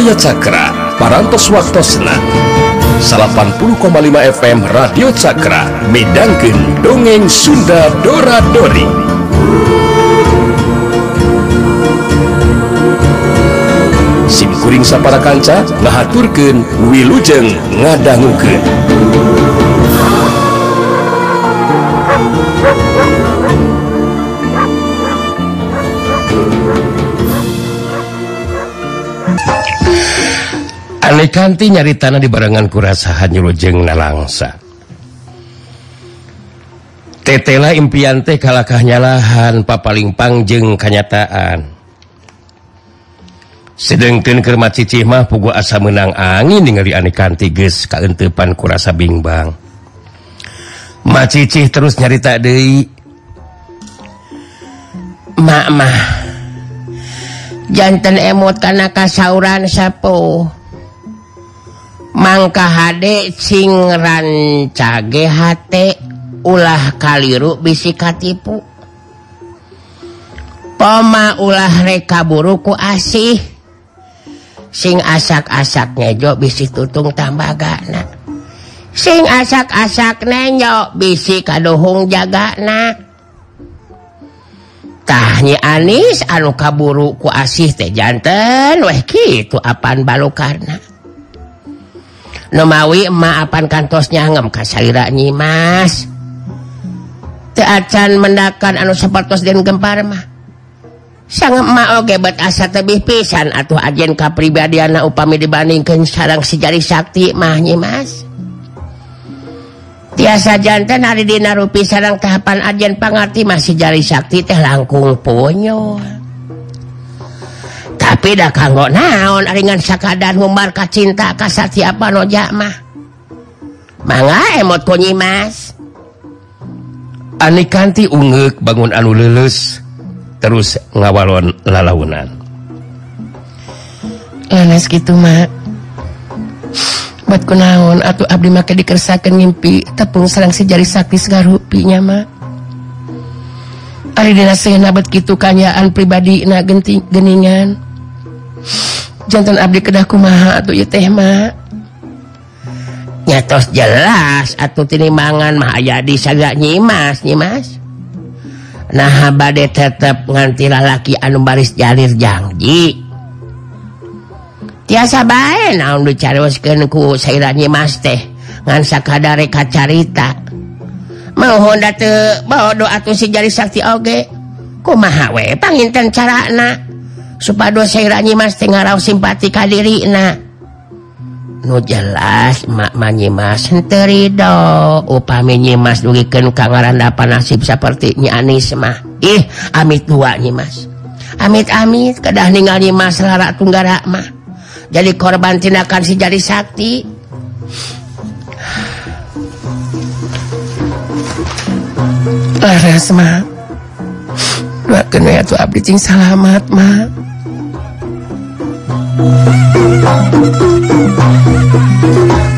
Hidayah Cakra parantos waktosna. 80,5 FM Radio Cakra Medangken dongeng Sunda Dora Dori. Simkuring sapara kanca ngahaturkeun wilujeng ngadangukeun kanti nyari tanah di barengan kurasahan nyulujeng nalangsa. Tetela impian teh kalahkahnya lahan papaling pangjeng kenyataan. Sedangkan kermat Cicimah pugu asa menang angin ningali aneh kanti ges kaentepan kurasa bingbang. Ma Cicih terus nyarita Dewi Mak mah jantan emot karena kasauran sapo Mangka HD singran hate ulah kaliru bisi katipu. Poma ulah reka buruku asih. Sing asak-asak ngejo bisi tutung tambahgana sing asak-asak nenyok bisi kadohung jagana. Tahnya Anis anu kaburu ku asih teh jantan weh gitu apaan balukarna. Nomawi maapan kantosnya ngam kasaira nyi mas. Teacan mendakan anu sepertos dan gempar mah. Sangat mau gebat asa tebih pisan atau ajen kapribadiana upami dibandingkan sarang sejari sakti mah nyi mas. Tiasa jantan hari dina rupi sarang tahapan ajen pangarti masih jari sakti teh langkung ponyo tapi dah kanggo naon ringan sakadan humbarka cinta kasati apa no mah. Mangga emot konyi mas Ani kanti ungek bangun anu lulus terus ngawalon lalaunan. Lenes gitu mak buat kunaon atau abdi make dikersakan ngimpi tepung serang sejari sakti segarupinya mak Ari dina sehna bet kitu kanyaan pribadi na genting geningan jantan Abdi Kedahku ma tehma nyatos jelas atau tinimangan di saga nyimas nyimas. Nah badai tetep nganti lalaki anu baris jalir janji tiasa bae naon dicarioskeun ku Saira Nyimas teh ngan sakadare kacarita mohon date bodo atuh si jari sakti oge. Kumaha we panginten carana? Supaya sayanyi Mas Tengarau simpati ka diri nah Nu jelasmakmanyi Masterido upaminyi Mas dugiken kangaran dapat nasib sepertinya Anis mah. Ih amit duanyi Mas. Amit-amit kedah ningali Mas Lara Tunggara mah. Jadi korban tindakan si jadi Sakti. Laras mah. Tuh abdi cing salamat mah Thank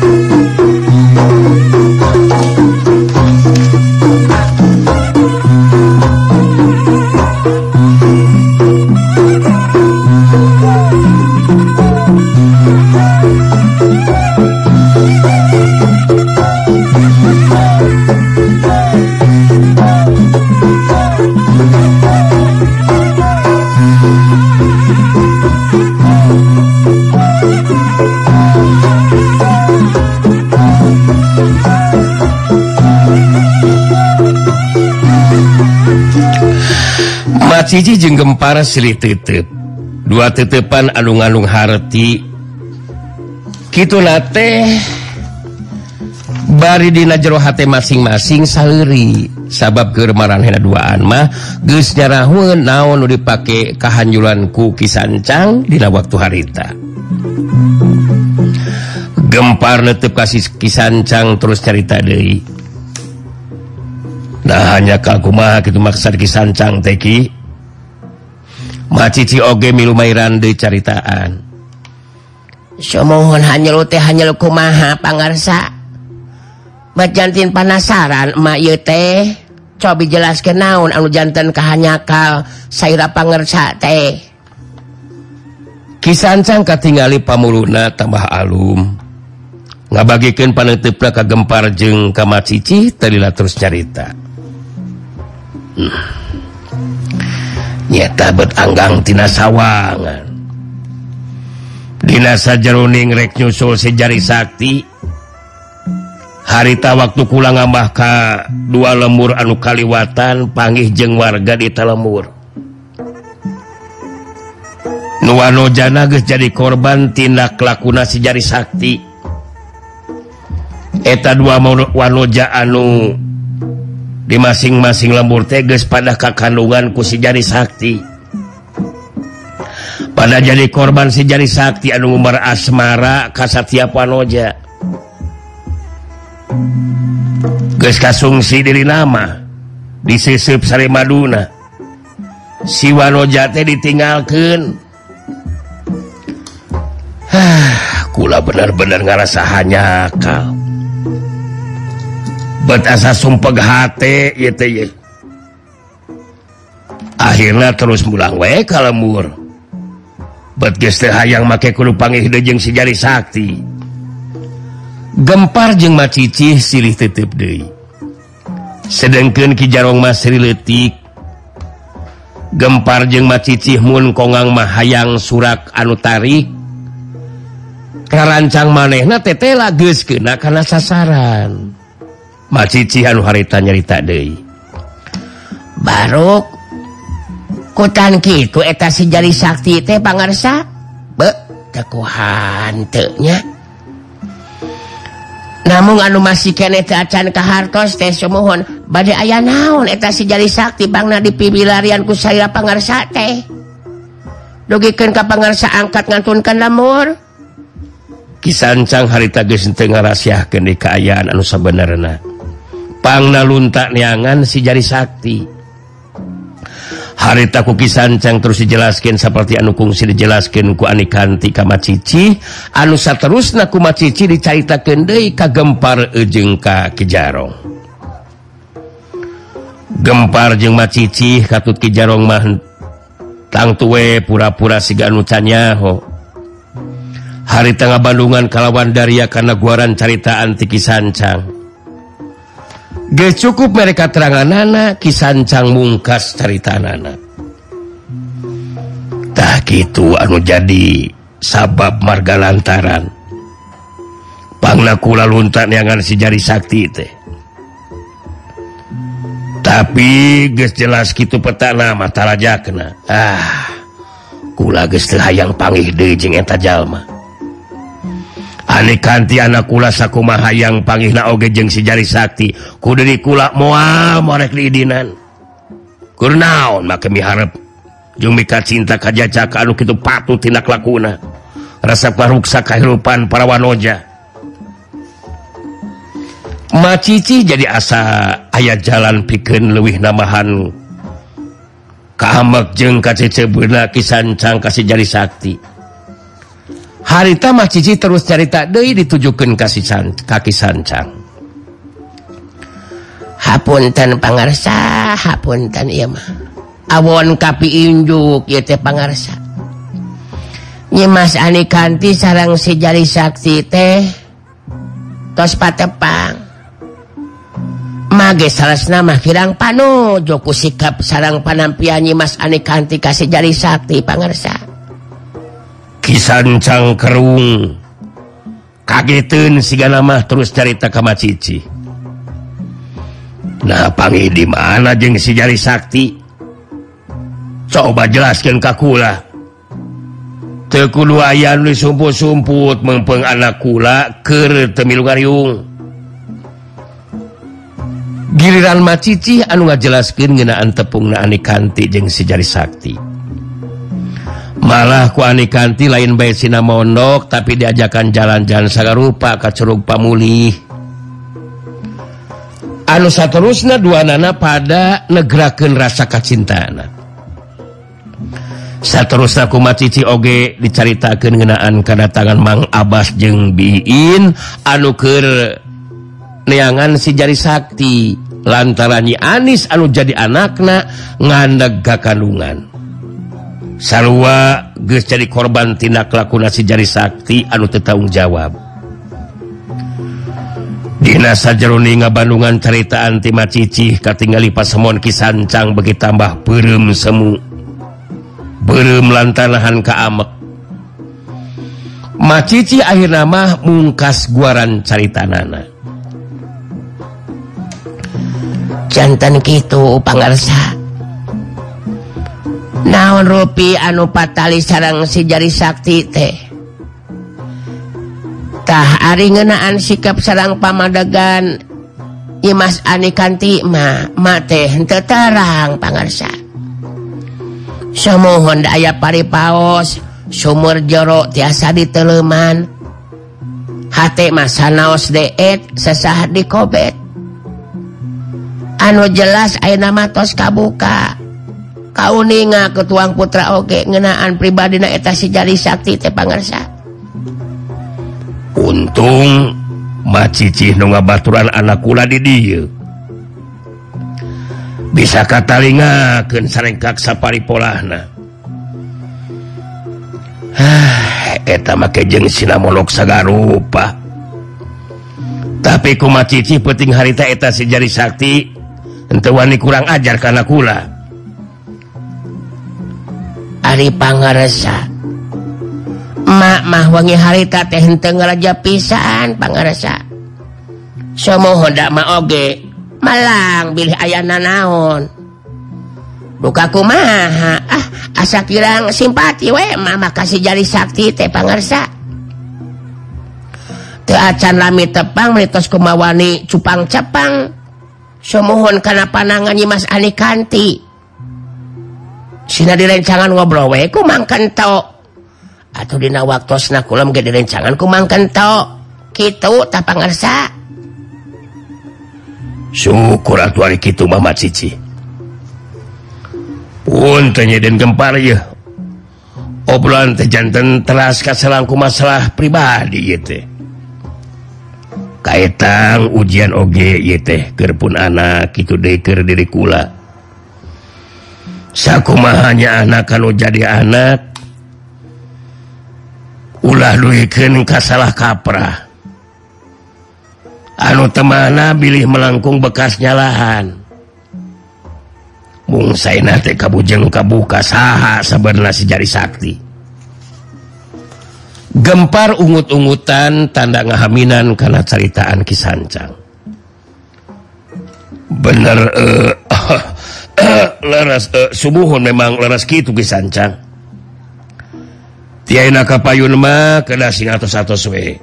you. Cici jeung gempar Sri titip dua titipan alung-alung Harti. Gitu nate jero hate masing-masing saliri sabab kegemaran Hena geus nyarahun naon nu dipake dipakai kehanjulanku kisancang Dina waktu harita. Gempar netep kasih kisancang terus cerita deui. nah hanya kaguma gitu maksud kisancang Teki macici oge milumaran dicaritaan somohon hanya teh hanya ku maha pangarsa. Bajantin panasaran ye teh. Coba jelas ke naon anu jantan kehanyakal saira pangersa teh. Kisancang katingali pamuluna tambah alum. Nggak bagikan panetiplah kagempar jeng kamacici terlilah terus carita. Hmm. nyata berangangtina sawwangan Dinasa jeruningrek nyusul sejari Sakti. Harita waktu pulang ngambahka dua lemur anu Kaliwatan panggih jeng warga di Telemur Nuwano Janages jadi korban tindak lakuna sejari Sakti. Eta dua Wanoja anu di masing-masing lembur teges pada kekandungan ku si jari sakti. Pada jadi korban si jari sakti anu umar asmara kasatia panoja. Geus kasungsi diri nama disisip sari maduna. Si wanoja teh ditinggalkeun. Kula benar-benar ngarasa hanya kau betasa sumpeg akhirnya terus pulang we kalmur yang make kulupangng sejari sakti. Gempar jeung macici silih titip De sedangkan Kijarong Masri letik gempar jeung macicihmun kongang Mahayang surak anu tarik rancang manehna tete geus kena karena sasaran. macicihan harita nyerita De baru kutan eta si jari Sakti teh pangarsa? Tekuhannya namun anu masih kenecan ke hartos teh semohon badai ayah naon eta si jari Sakti Bangna dipibilarianku saya pangarsa teh? Dugikan ke pangarsa angkat ngantunkan lamur. Kisancang harita Tengah rahasia ke kaayaan anu sebenarnya pangna luntak niangan si jari Sakti. Harita kukisancang terus dijelaskan seperti anukungsi dijelaskan ku anikanti kama Cici anu terus nakuma Cici dicaita Kendai kagempar ejengka kejarong gempar jeng Macici katut kijarong mah tang tuwe pura-pura siga anu canyaho. Hari tengah Bandungan kalawan daria karena guaran caritaan anti sancang Ge cukup mereka terangan nana kisancang mungkas cerita anaktah itu anu jadi sabab marga lantaran. Kula luntan yang si jari sakti teh. Tapi geus jelas gitu petana mataraja kena ah kula ge hayang panggih jeung eta Jalma. Ani kanti anak kula sakumaha yang pangihna oge jeung si jari sakti. Kudu dikula moal morek lidinan kurnaon make miharep? Jeung mika cinta kajacaka anu kitu patuh tindak lakuna. Resep maruksa kahirupan para wanoja. Macici jadi asa ayat jalan pikeun leuwih namahan. Kahamek jeung kacece beuna kisancang kasih jari sakti. harita mah cici terus carita De ditujukan kasih san, kaki sancang. Hapunten pangarsa hapunten iya mah. Awon kapi injuk ieu teh pangarsa. Nyimas Ani Kanti sarang si jari sakti teh tos patepang. Mage salasna mah kirang panu joku sikap sarang panampian Nyimas Ani Kanti kasih jari sakti pangarsa. lukisan cangkerung kagetun siganamah terus carita kama Cici nahpangi di mana jeng si jari Sakti? Coba jelaskan kakula tekulu ayan sumpu-sumput mempeng anak kula ke temilung giliran macici anu ngajelaskan ngenaan tepung naane kanti jeng si jari Sakti. malah kuani kanti lain baik Sina mondok tapi diajakan jalan-jalan saga rupa ke Curug Pamuli anu saterusna dua nana pada negerakeun rasa kacintana. Saterusna kumaha cici oge dicaritakeun ngeunaan kedatangan Mang Abbas jeung Biin anu keur neangan si jari sakti. Lantarannya Anis anu jadi anakna ngandeg kandungan sarwa jadi korban tindak lakunasi jari Sakti anu tetaung jawab. Dinasa Jeroninga Bandungan cerita Tima Cicih katingali pasemon kisancang bagi tambah berem semu. Berem lantanahan keamek Macici akhir nama mungkas guaran carita nana. Jantan gitu pangarsa naon Rupi? Anu patali sarang si jari Sakti tehtah Ari ngenaan sikap sarang pamadagan. Imas Ani kantima mate terang pangarsa. Semohon aya pari paos sumur jero tiasa diteleman hati masa naos deet sesah di kobet. Anu jelas air nama tos kabuka. kauninga ke tuang putra oge ngenaan pribadi si jari Sakti tepangarsa untung macici nu ngabaturan anak kula di dieu bisa katalingakeun sarengkak sapari polahna ah, eta make jeung sinamolog sagarupa. Tapi ku macici penting harita eta si jari sakti ente wani kurang ajar kana kula. Ari Pangarsa Mamakwangi harita teh raja pisan Pangarsa semuadak mauge Malang Bilih ayana naon bukaku maha ah asa kirang simpati we Mama kasih jari Sakti teh Pangarsa. Teacan lami tepang mitos kumawani cupang-cepang semohon karena panangan Mas Ani kanti. Sina direncangan ngobrol weku mangkan to atau dina waktu kulam ge direncangan ku mangkan to gitu tapangersa syukur atuh ari kitu Muhammad Cici pun tanya dan gempar ya obrolan teh janten teras kaselangku masalah pribadi gitu kaitan ujian oge gitu kerpun anak itu deker diri kula. sakumahnya anak kalau jadi anak ulah duken kasalah kaprah. Anu temana bilih melangkung bekasnya lahan. Bungsai nate kabujeng kabuka saha sabernasi jari sakti. Gempar ungut-ungutan tanda ngahaminan karena ceritaan kisancang. Bener uh, Eh, leras uh, eh, subuhun memang leras gitu Tiaina tiana kapayunma kena sing atos atos we.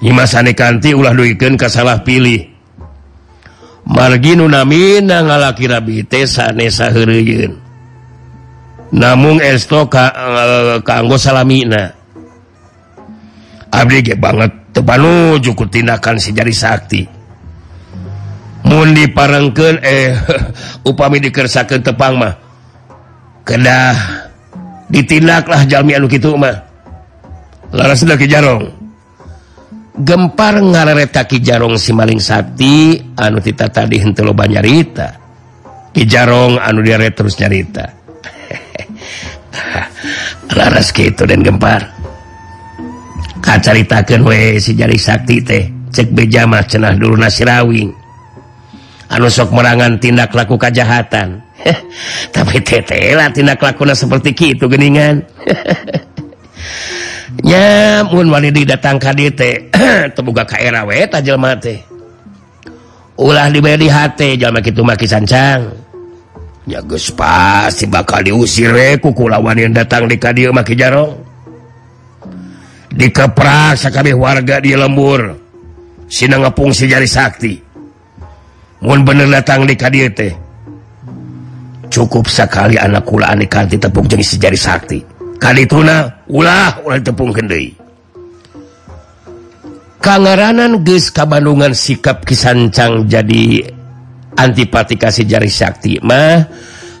Nyimasane kanti ulah duikeun ka salah pilih. Margi nunamina ngalaki rabi teh sanesa heureuyeun. Namung esto ka, uh, kanggo salamina. Abdi ge banget tepanuju ku tindakan si jari sakti. mundi parengken eh upami dikersakan tepang mah. Kedah ditindaklah Jami Anu Kimah laras Ki Jarong. Gempar ngareta Ki Jarong si maling Sakti anu kita tadi loba nyarita. Ki Jarong anu dire terus nyarita. Laras gitu dan gempar. Kacaritakan we si jari Sakti teh. Cek bejamah cenah dulu Nasirawing sok merangan tindak laku kejahatan tapi tetela tindak lakuna seperti itu geningan. Nyamun di datang KDT terbuka KRW tajel mate ulah dibayar di hati jalma gitu maki sancang ya gus pasti bakal diusir reku kulawan yang datang di kadio maki jarong dikeprak sakabeh warga di lembur. Sinangapung si jari sakti. bener datang di KDT cukup sekali anak kula kanti tepung jenis sejari sakti. Kali tuna ulah ulah tepung kendi kangaranan geus kabandungan sikap kisancang jadi antipatikasi jari sakti mah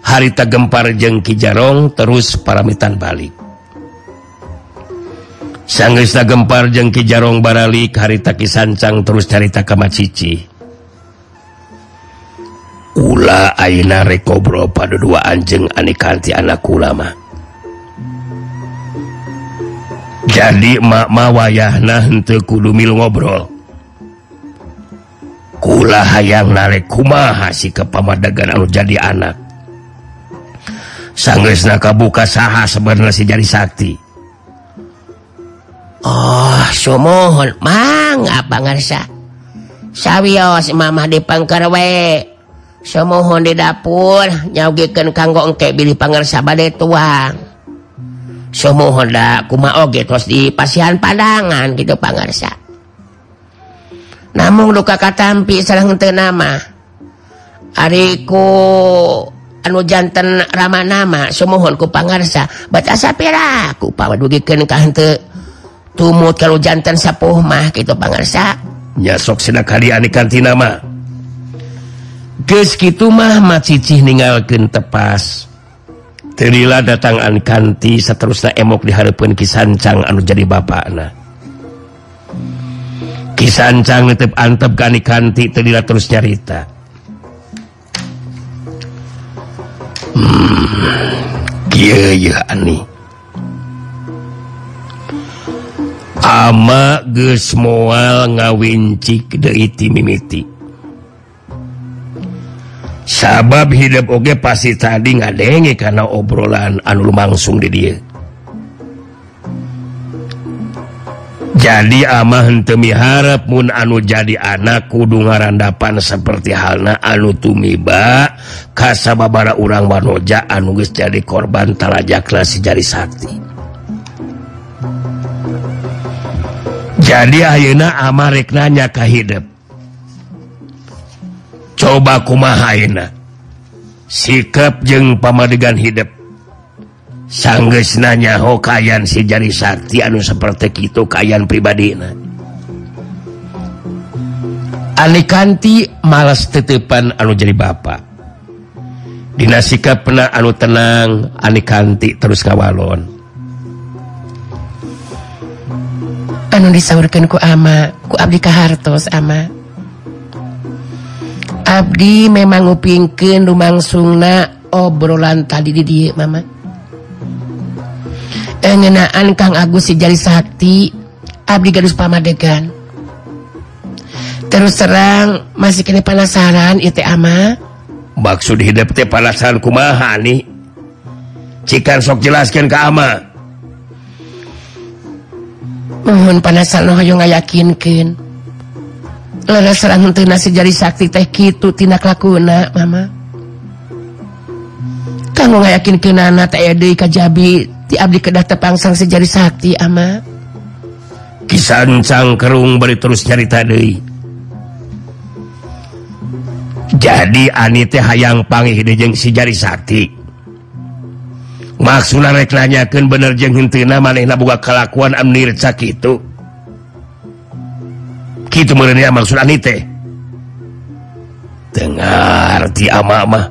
harita gempar jeng kijarong terus paramitan balik. Sanggesta gempar jeng kijarong baralik harita kisancang terus carita kamacici. Ula Aina rekobro pada dua anjing Anikanti anak ulama. Jadi makma wayah nahkuduil ngobrol. Kula hayang narek kumaha si kepamadagan anu jadi anak. Sangges kabuka saha sebenarnya si jadi sakti. Oh somohon mang apa ngarsa sawios mamah di pangkarwe semohon di dapur nyaugikan kanggo engke pilih pangersabade tuang semohon da kuma oge terus di pasihan padangan gitu pangersa namun duka katampi sarang teu nama. Ariku anu jantan rama nama semohon ku pangersa batasa piraku pawadugikeun ka henteu tumut kalau jantan sapuh mah gitu pangersa nyasok sina kali di nama mah gitu Mahmad Cicih meninggalkan tepas. Terila datangan kanti seterusnya emok diharapkan kisancang anu jadi Bapak kisancang tetap antep gani kanti terila terus nyarita. Hmm, kia, ya, ama gesmoal ngawincik dari timimiti. sabab hidup oge pasti tadi ngadenge karena obrolan anu langsung di dia. Jadi amah henteu miharap mun anu jadi anak kudu ngarandapan seperti halna anu tumiba kasababara urang Wanoja anuges jadi korban talajakna si jari Sakti. Jadi ayeuna amah ka kahidep coba kumahaina sikap jeung pamadegan hidup. Sangges nanya Hokayan si jari Sakti anu seperti itu kayan pribadi. Alikanti malas tetepan anu jadi Bapak Dinasikap pernah anu tenang Alikanti terus kawalon anu disaurkan ku ama ku Abdi Kahartos ama. Abdi memang ngupingkeun lumangsungna obrolan tadi di dia Mama. Engenaan Kang Agus si jari Sakti Abdi Gadus Pamadegan. Terus terang masih kena penasaran itu ama? Maksud hidup teh penasaran kumaha nih cikan sok jelaskan ke ama. Mohon penasaran hoyong yakinkan serang nasi jari sakti teh kitu tindak lakuna Mama. Kanggo ngayakinkeun anak teh aya deui Kajabi ti Abdi kedah tepangsang sejari sakti ama. Kisancang kerung bari terus nyarita deui. jadi Ani teh hayang pangih dejeng si jari sakti. Maksudna rek nanyakeun bener jeung henteuna manehna boga kalakuan amnir nirca kitu gitu dia maksud teh. Tengah ti ama mah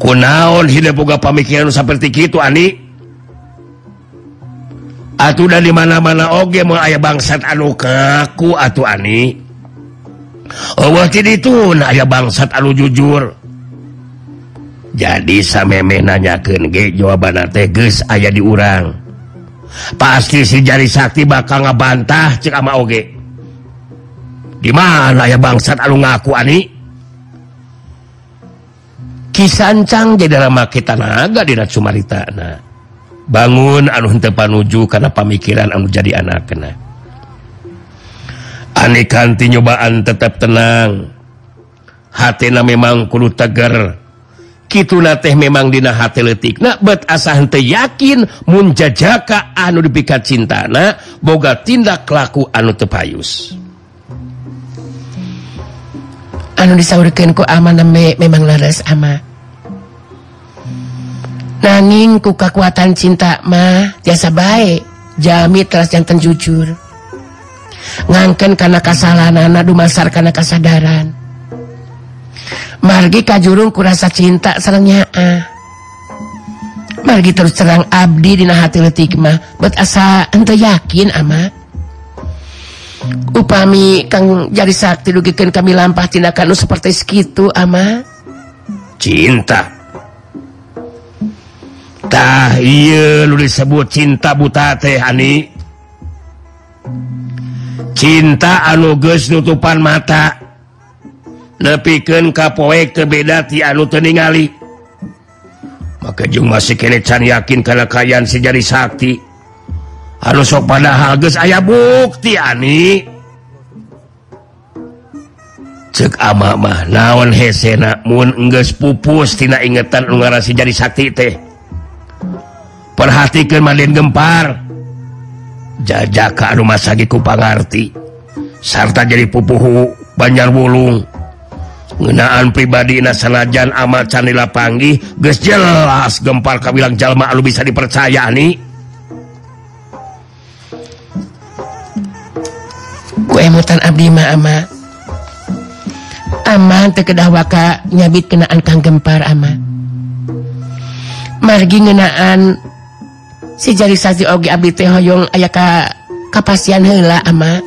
kunaon hidup boga pamikiran seperti itu Ani? Atuh dan dimana-mana oge mau aya bangsat anu kaku atuh Ani. Oh itu nah aya bangsat anu jujur. Jadi sameme nanyakan ge jawaban teges di diurang. Pasti si jari sakti bakal ngebantah cek ama oge. gimana ya bangsat anu ngaku Ani? Kisancang jadi lama kita naga di Sumarita nah, bangun anu panuju karena pemikiran anu jadi anak kena Ani kanti nyobaan tetap tenang. Hatena memang kudu tegar Kituna teh memang dina hati letik nah bet asah henteu yakin munjajaka anu dipikat cintana boga tindak laku anu tepayus anu disaurkanku aman memang laras ama. Nanging ku kekuatan cinta mah jasa baik jami teras jantan jujur. Ngangken karena kesalahan anak dumasar karena kesadaran margi kajurung ku rasa cinta serangnya ah margi terus terang abdi dina hati letik mah buat asa ente yakin ama? upami Kang jadi sakti dugikan kami lampah tindakan seperti segitu ama. Cintatah lu disebut cinta buta teh Ani. Cinta anuges nutupan mata. Nepiken kapoek kebeda ti anu teningali maka Jung masih kerecan yakin karena kayaan sejadi sakti. harus sok pada hages. Ayah bukti ani. Cek ama mah naon hesena mun enggeus pupus tina ingetan ngarasi jadi sakti teh. Perhatikan mandin gempar. Jajaka anu masagi ku pangarti. Sarta jadi pupuhu banjar wulung. Ngenaan pribadi nasanajan amat canila panggih geus jelas gempar kabilang jalma anu bisa dipercaya nih emutan Abdimah ama. Aman tekedah waka nyabit kenaan kang gempar ama. Margi ngenaan si jari saji oge abdi teh hoyong aya ka kapasian heula ama.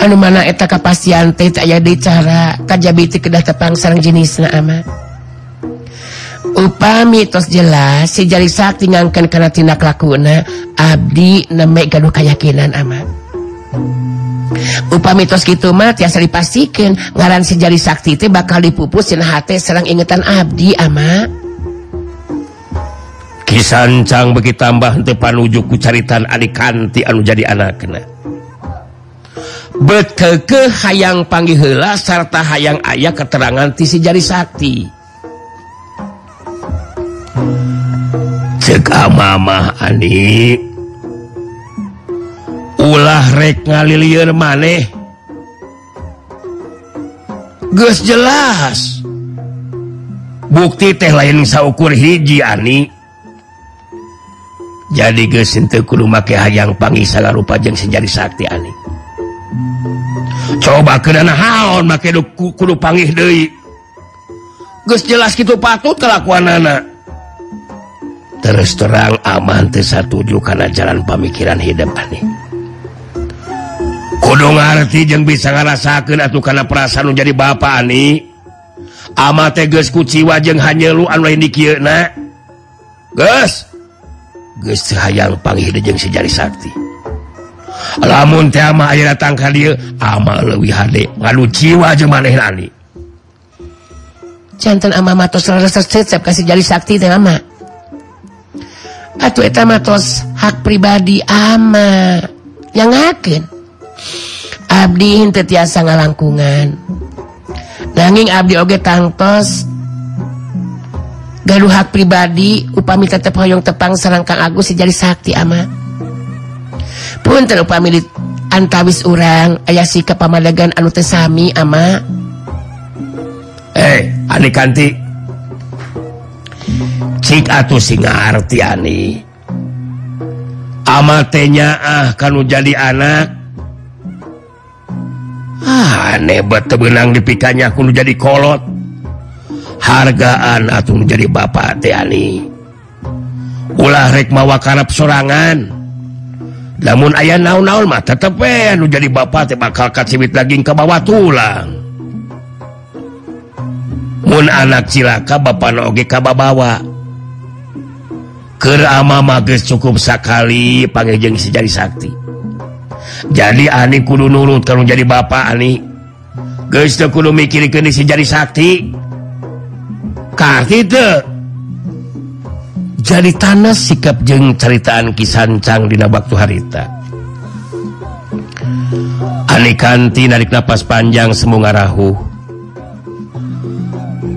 Anu mana eta kapasian teh aya deui cara kajabiti kedah tepang sareng jenisna ama. Upami tos jelas si jari sakti ngangkeun kana tindak lakuna abdi nembe gaduh kayakinan ama. upa mitos gituma tiasa dipastikan ngaran sejari sakti itu bakal dipupusin hati serang ingetan Abdi ama. Kisancang begitu tambah depan ujuk caritan adik kanti anu jadi anak kena. Beteke hayang panggil hela serta hayang ayah keterangan ti sejari sakti. Cek mama anik ulah rek ngalilir maneh. Gus jelas. Bukti teh lain saukur hiji Ani. Jadi Guku make hayang pangisala rupa jeng sejadi sakti Ani. Coba karena haon make kudu pangih Dewi Gus jelas gitu patut kelakuan anak. Terus terang aman satu ju karena jalan pemikiran hidup nih kudu ngerti jeung bisa ngarasakan atau karena perasaan jadi bapa Ani. Ama teh geus kuciwa jeng hanya lu an lain dikir geus! Guys hayang panghide jeung si jari sakti. Lamun teh ama aja datang dieu, ama leuwih hade. Ngalu jiwa jeng maneh Ani. Janten ama matos leres cecep kasih jari sakti teh ama. Atuh eta matos hak pribadi ama. Yang ngakin Abdi teu tiasa ngalangkungan. Nanging Abdi oge tangtos. Gaduh hak pribadi upami tetep hoyong tepang serangkang Agus jadi sakti ama. Pun terupami antawis urang ayah sikap pamadagan anu tesami ama. Eh hey, kanti. Cik atuh singa arti ani. Amatenya ah kanu jadi anak. ah, nebat tebenang dipikanya aku jadi kolot. Hargaan atau menjadi Bapak Tiani ulah rekmawa karep sorangan. Namun ayah naon-naon mah tetep nu jadi bapak teh bakal kacibit daging ke bawah tulang. Mun anak cilaka bapak noge ka babawa. Keur ama mah cukup sakali pangejeng sejari sakti. jadi Ani kudu nurut kalau jadi Bapak Ani. Guys kudu mikir si jadi sakti. Kar jadi tanah sikap jeng ceritaan kisancang di waktu harita. Ani kanti narik nafas panjang semu rahu.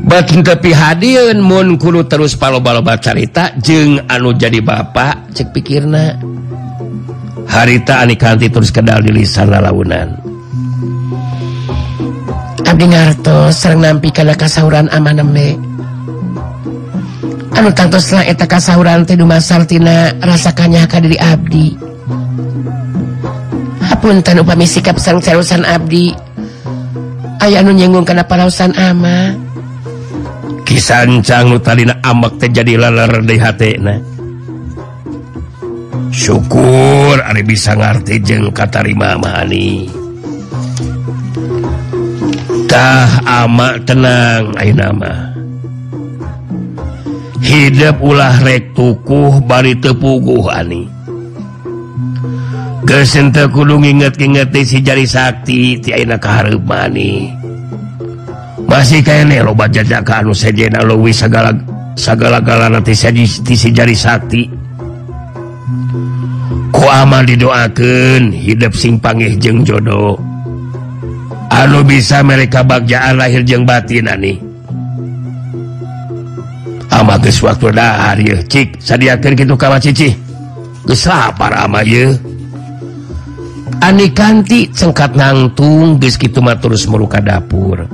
Batin tapi hadirin mun kudu terus palo-baloba cerita jeng anu jadi bapak cek pikirna. harita anikanti terus kedal di lisan launan Abdiharto serang nampi karena kasauran amaneme anu tantoslah eta kasauran Tedu rasa rasakannya ka diri Abdi. Hapunten upami sikap sang carusan Abdi? Aya anu nyenggung kana parausan ama. Kisancang ambek amak terjadi lalar di hatena syukur Ari bisa ngerti jeng katarima manitah ama tenang nama hidup ulah rek tukuh bari tepuguh Ani. Gesente kudu nginget-ingeti si jari sakti ti aina mani. Masih kene loba jajaka anu sejena leuwih sagala sagala-galana ti si jari sakti. kuama didoakan hidup singpangih jeng jodoh. Anu bisa mereka bagjaan lahir jeng batin nih amat waktu dahar ya cik sadiakan gitu kawa cici. Gesapar ama ya ani kanti cengkat nangtung geus kitu mah terus meruka dapur.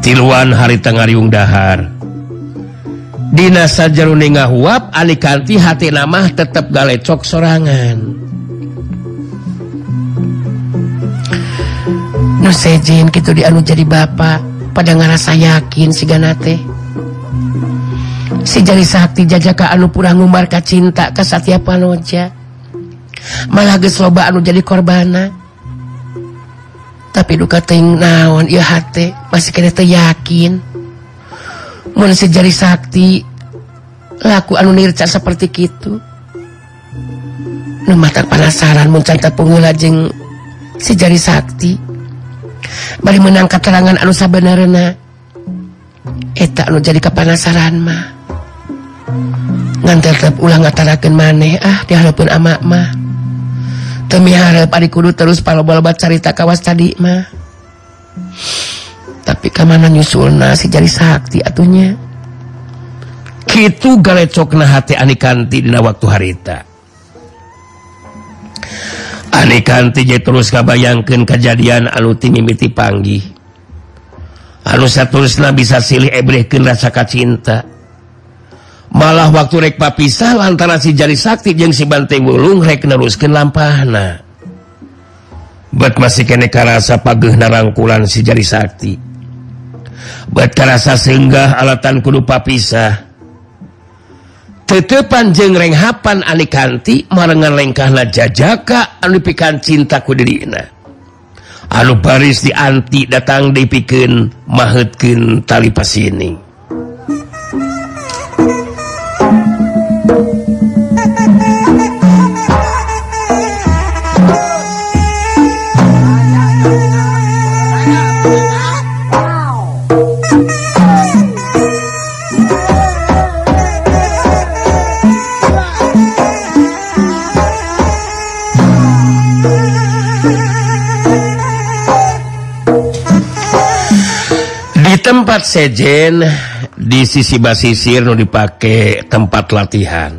Tiluan hari tengah riung dahar. Dina sajaruning ngahuap alikanti hati nama tetap galecok sorangan. Nusejen gitu dianu jadi bapak pada ngerasa yakin si ganate si jari sakti jajaka anu pura ngumbar ka cinta ke Satya Panoja malah geus loba anu jadi korbana. Tapi duka teuing naon ieu hate masih kene yakin. mun sejari sakti laku anu nirca seperti itu nu mata penasaran mencanta pengula jeng sejari sakti. Bari menangkap terangan anu sabenerna eta anu jadi kepanasaran mah. Ngantar tetap ulang ngatarakan maneh ah diharapun amak mah. Demi harap adik kudu terus palo balobat cerita kawas tadi mah. tapi kemana nyusulna nyusul nasi jadi sakti atunya gitu galecokna hati anikanti dina waktu harita. Anikanti je terus kabayangkan kejadian aluti mimiti panggih anu satusna bisa silih ebrehkeun rasa kacinta. Malah waktu rek papisah lantaran si jari sakti jeung si banteng wulung rek neruskeun lampahna. Bet masih kene karasa pageuhna rangkulan si jari sakti. beterasa senggah alatan kudu papisah. Tetepan jeung renghapan anikanti marengan lengkahna jajaka anu pikan cinta kudirina anu baris dianti datang dipikin mahutkin tali pasini. tempat sejen di sisi basisir nu dipakai tempat latihan.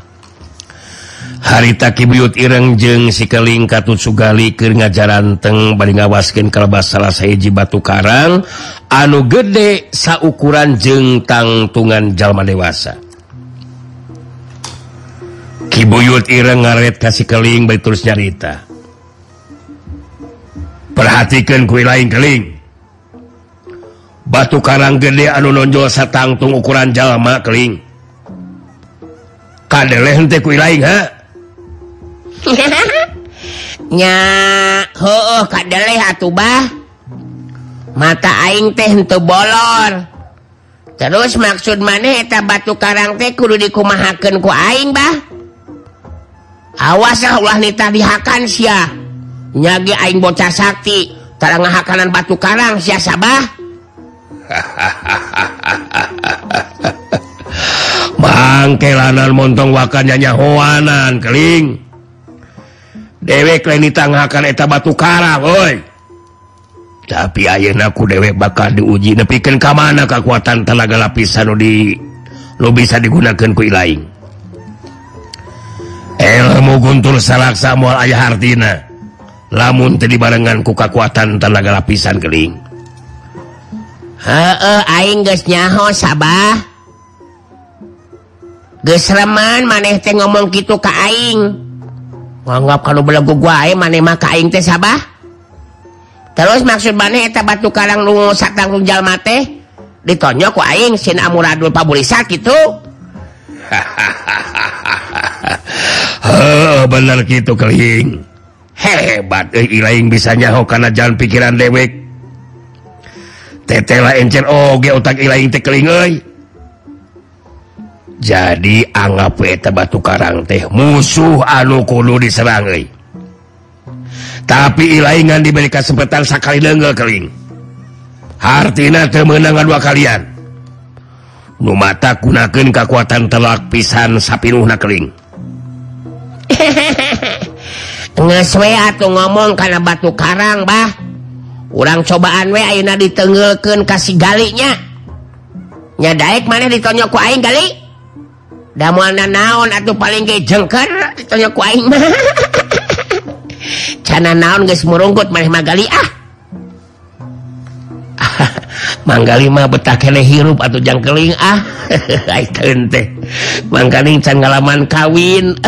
Harita Kibiut Ireng jeung sikeling Katut Sugali ke ngajaranteng bari ngawaskin kalebas salah sayaji batu Karang anu gede saukuran jeng tangtungan jalma dewasa. Kibuyut Ireng ngaret kasih keling baik terus nyarita. Perhatikan kue lain keling. batu Karang gede anu nonjol satangtung ukuran jalma keling mata aing teh untuk bolor. Terus maksud maneta batu Karang teh kudu dikumahaken ku aing bah. Awas Allah nita dihakan sia. Nyagi aing bocah sakti karena ngahakanan batu Karang sia sabah mangkelanan montong wakanyanya Hoanan keling. Dewek ditangkan eta batu Karang woi tapi ayeku dewek bakal diuji nepikan ke mana kekuatan tenaga lapisan di lo bisa digunakan kui lain ilmu guntur salaksa mual ayah hartina lamun tadi barengan ku kekuatan tenaga lapisan keling. nyaho Sabah. Gesreman maneh teh ngomong gitu ka Aing. Nganggap kalau belagu gua maneh maka Aing teh Sabah. Terus maksud maneh eta batu karang lungu satang lunjal mate ditonyo ku Aing sin amuradul pabulisa gitu oh, bener gitu keling. Hebat eh, ilaing bisa nyaho karena jalan pikiran dewek. jadi anggap batu Karang teh musuh anukulu diserangai tapi ilaingan diberi kesempatan sekali degel Keling. Hartina kemenangan dua kalian. Mata gunakan kekuatan telak pisan sapinuhnaling ngomong karena batu Karang Bah. orang cobaan wa ditengelken kasih galinya. Nya Daek mana ditnya kuing kalinya naon atau paling jengker ditonya ku aing cana naon guys merungkut manehgali ah. Manggalima betah kene hirup atau jangkeling ah. Teh can ngalaman kawin.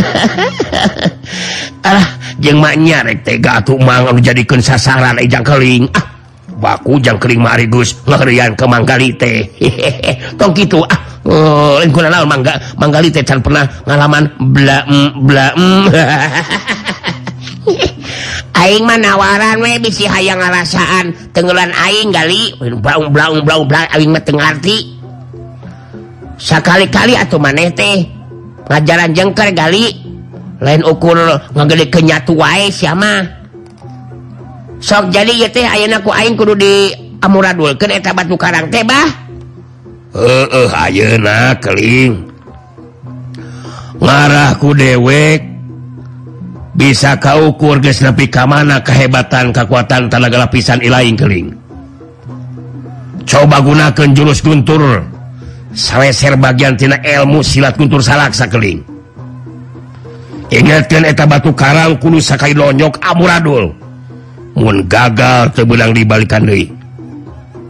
Ah jengmaknya tega tuh mangan jadikan sasaran ejang keling. Ah baku jang kering marigus ngerian ke manggali teh. Hehehe. Tong gitu ah. Oh, lingkungan naon mangga manggali teh can pernah ngalaman bla mm, bla mm. aing mah nawaran we bisi hayang ngarasaan tenggelan aing gali. Blaung blaung blaung blaung. Aing mah teu ngarti. Sakali-kali atuh maneh teh. Ngajaran jengker gali. lain ukur ngagede kenyatu wae sama sok jadi ya teh ayeuna ku aing kudu di amuradulkeun eta batu karang teh bah. Heeh ayeuna keling. Ngarah ku dewek bisa kau ukur geus nepi ka mana kehebatan kekuatan tenaga lapisan ilaing keling. Coba gunakan jurus guntur seleser bagian tina ilmu silat guntur salaksa keling. ingatkan eta batu Karang Kudu Sakai lonyok Aburadul Mun gagal terbilang dibalikan Dewi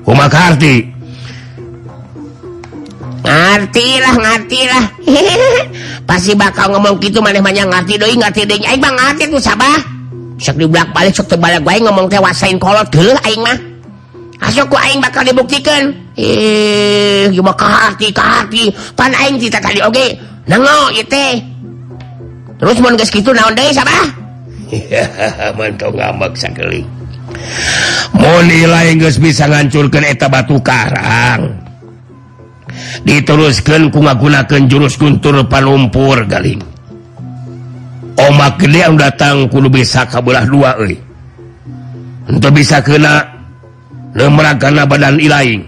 lah ngertilah ngertilah pasti bakal ngomong gitu maneh banyak ngerti doi ngerti doi aing mah ngerti tuh sabah. Sok di belak balik sok terbalik gue ngomong teh wasain kolot dulu aing mah. Asok ku aing bakal dibuktikan. Eh gimana kahati kahati pan aing cita tadi oke nengok nango itu terus gitu naon mau nilai geus bisa ngancurkan eta batu Karang. Diteruskan ku ngagunakeun jurus Guntur panumpur Galing omak gede yang datang kudu bisa kabelah dua euy. Untuk bisa kena lemrakana badan ilaing.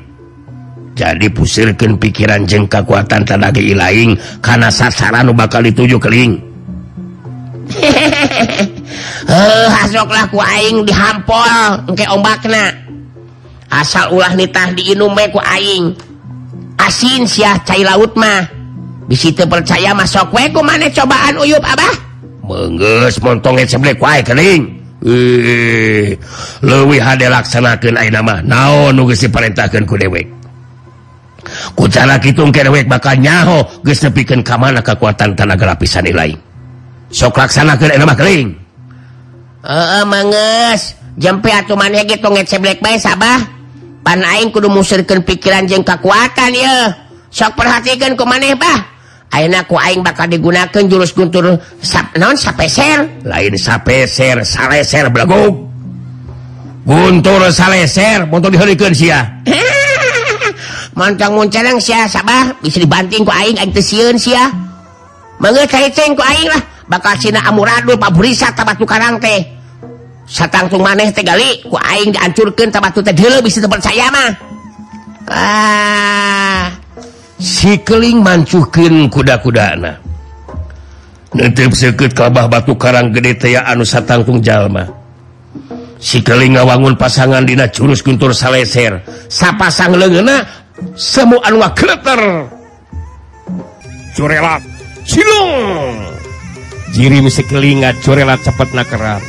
Jadi pusirkan pikiran jeng kekuatan tenaga ilaing karena sasaran bakal dituju keling Eh, hasoklah kuing dihampol engke ombakna. Asal ulah nitah diinum ku aing. Asin siah cair laut mah. Bisi teu percaya masuk weku mana cobaan uyup Abah. Mengges montonget seblek wae kering. Leuwih hade laksanakan ayeuna nama naon nu diperintahkan ku dewek? Ku cara kitung ke dewek bakal nyaho geus mana kamana kekuatan tanaga lapisan lain sok laksanakening manges. Jampe atumannya gitu ngece black bay sabah? Panaing kudu musirkan pikiran jeng kekuatan ya sok perhatikan ku maneh bah. Aina ku aing bakal digunakan jurus guntur sap, non sapeser? Lain sapeser saleser belagog guntur saleser untuk dihurikan sia. Montong muncanang sia sabah? Bisa dibanting ku aing aing tesiun sia. Mangga kaiteng ku aing lah. bakal Cina Amuradul Pabrisa tabatu Karang teh. Satangtung maneh tegali ku aing dihancurkan tabatu teh dulu bisa tempat saya mah. Ah si keling mancuhkeun kuda-kuda na seket kabah batu karang gede teh anu satangtung jalma. Si keling ngawangun pasangan dina curus guntur saleser. Sapasang lengena semua anu ngakleter curelap silung! jirim sekelingat curelat cepet nakerat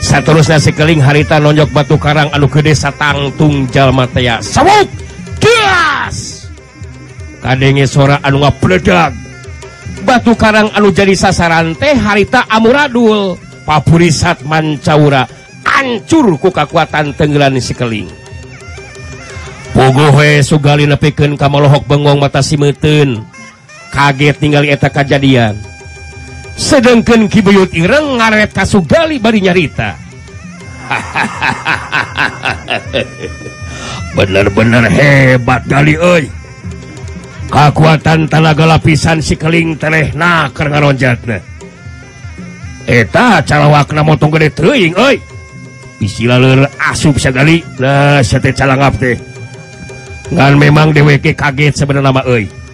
seterusnya sekeling harita nonjok batu karang anu gede tangtung jalma tea sawuk! Gelas kadenge sora anu ngapledag batu karang anu jadi sasaran teh harita amuradul. Papurisat mancaura. Ancur ku kekuatan tenggelan sekeling. Pogohe sugali nepikeun ka malohok bengong mata simeuten kaget tinggal eta kejadian sedangkan Kibuyut Ireng ngaret kasugali bari nyarita. Bener-bener hebat kali oi kekuatan tanaga lapisan sikeling teneh na ngaronjatna. Eta cara wakna motong gede teuing oi istilah laleur asup sagali nah sate calangap teh. Ngan memang dheweke kaget sebenarnya nama oi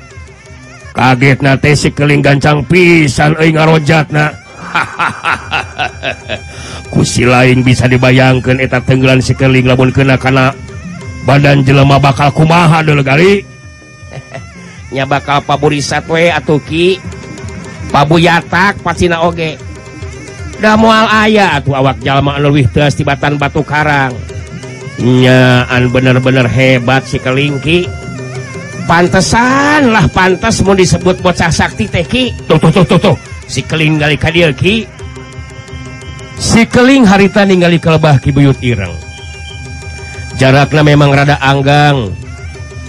kaget na sikeling gancang pisan ngarojat ngarojatna. Kusi lain bisa dibayangkan eta tenggelan sikeling lamun kena karena badan jelema bakal kumaha dulu kali nya bakal paburisat we atuh ki. Pabuyatak pasina oge. Da moal aya atuh awak jalma anu leuwih tibatan batu karang. Nyaan bener-bener hebat si kelingki pantesan lah pantas mau disebut bocah sakti Teki si keling harita ningali kelebah Kibuyut Ireng. Jaraknya memang rada Anggang.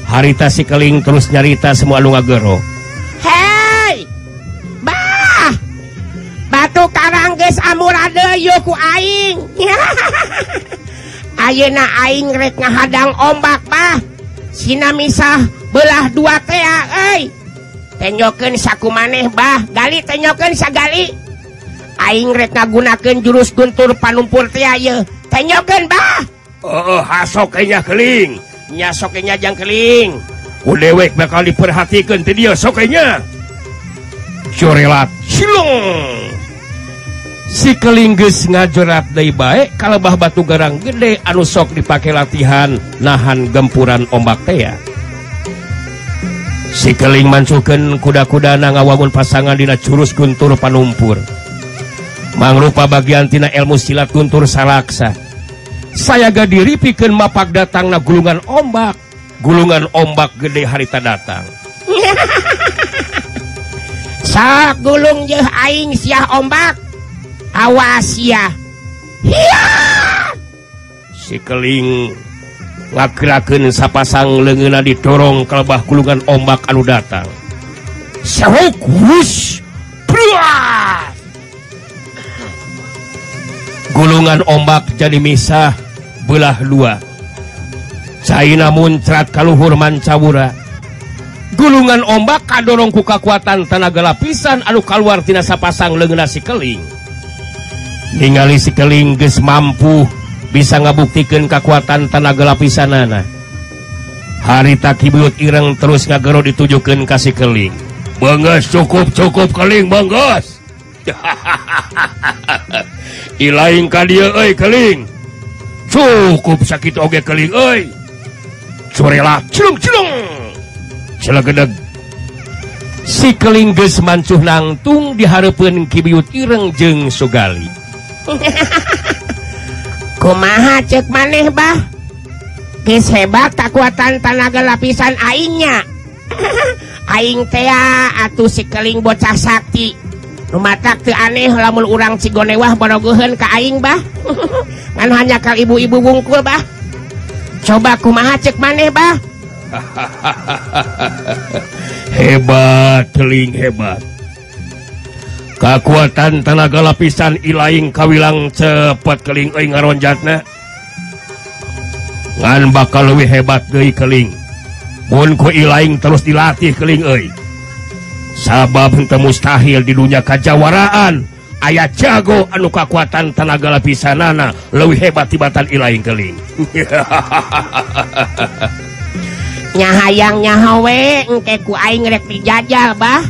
Harita si keling terus nyarita semua lungagero Hei! Bah! Batu karangges amurade ku aing. Ayeuna aing rek ngahadang ombak bah. Sina misah belah dua tea tenyoken saku maneh Bah. Gali tenyoken sagali. Aing rek ngagunakeun jurus guntur panumpur tiaye Tenyokeun Bah. Oh, oh hasoknya keling. Nya sok nya jang keling. Udewek bakal diperhatikan dieu dia sokenya. Corelat. Silung. Si keling geus ngajorat deui bae kalebah batu garang gede anu sok dipake latihan nahan gempuran ombak teh ya. sikeling mansuken kuda-kuda na ngawangun pasangan dina curus guntur panumpur. Mangrupa bagian tina ilmu silat guntur salaksa. Saya gadiri piken mapak datang na gulungan ombak. Gulungan ombak gede harita datang. Sak gulung jeh aing siah ombak. Awas ya sikeling Ngagerakeun sapasang lengena ditorong kalebah gulungan ombak anu datang. Gulungan ombak jadi misah belah dua China muncrat kalluhur mancawura. Gulungan ombak kadorong ku kekuatan tenaga lapisan anu kalwartinasa pasang lengena sikeling ningali sikeling ges mampu bisa ngabuktikan kekuatan tanaga lapisanana. Harita Kibut Ireng terus ngagero ditujukan kasih keling. Banggas cukup cukup keling banggas. Ilaing ka dia euy keling. Cukup sakit oge keling Surelah si keling mancuh nangtung diharapun Kibiut Ireng jeng Sugali. kumaha cek maneh bah? Gis hebat kekuatan tanaga lapisan aingnya. Aing tea ah, atuh sikeling bocah sakti. Rumah teu aneh lamun urang cigonewah bonogohen ke aing bah. Kan hanya kal ibu-ibu wungkul bah. Coba kumaha cek maneh bah? Hebat teling hebat. kekuatan tanaga lapisan Ilaing Kawilang cepet keling ngaronjatna. Ngan bakal lebih hebat deui keling. Punku Ilaing terus dilatih keling euy. Sabab henteu mustahil di dunia kajawaraan. Aya jago anu kekuatan tanaga lapisanana lebih hebat tibatan Ilaing keling. Nya hayang nyahawe engke ku aing rek dijajal bah.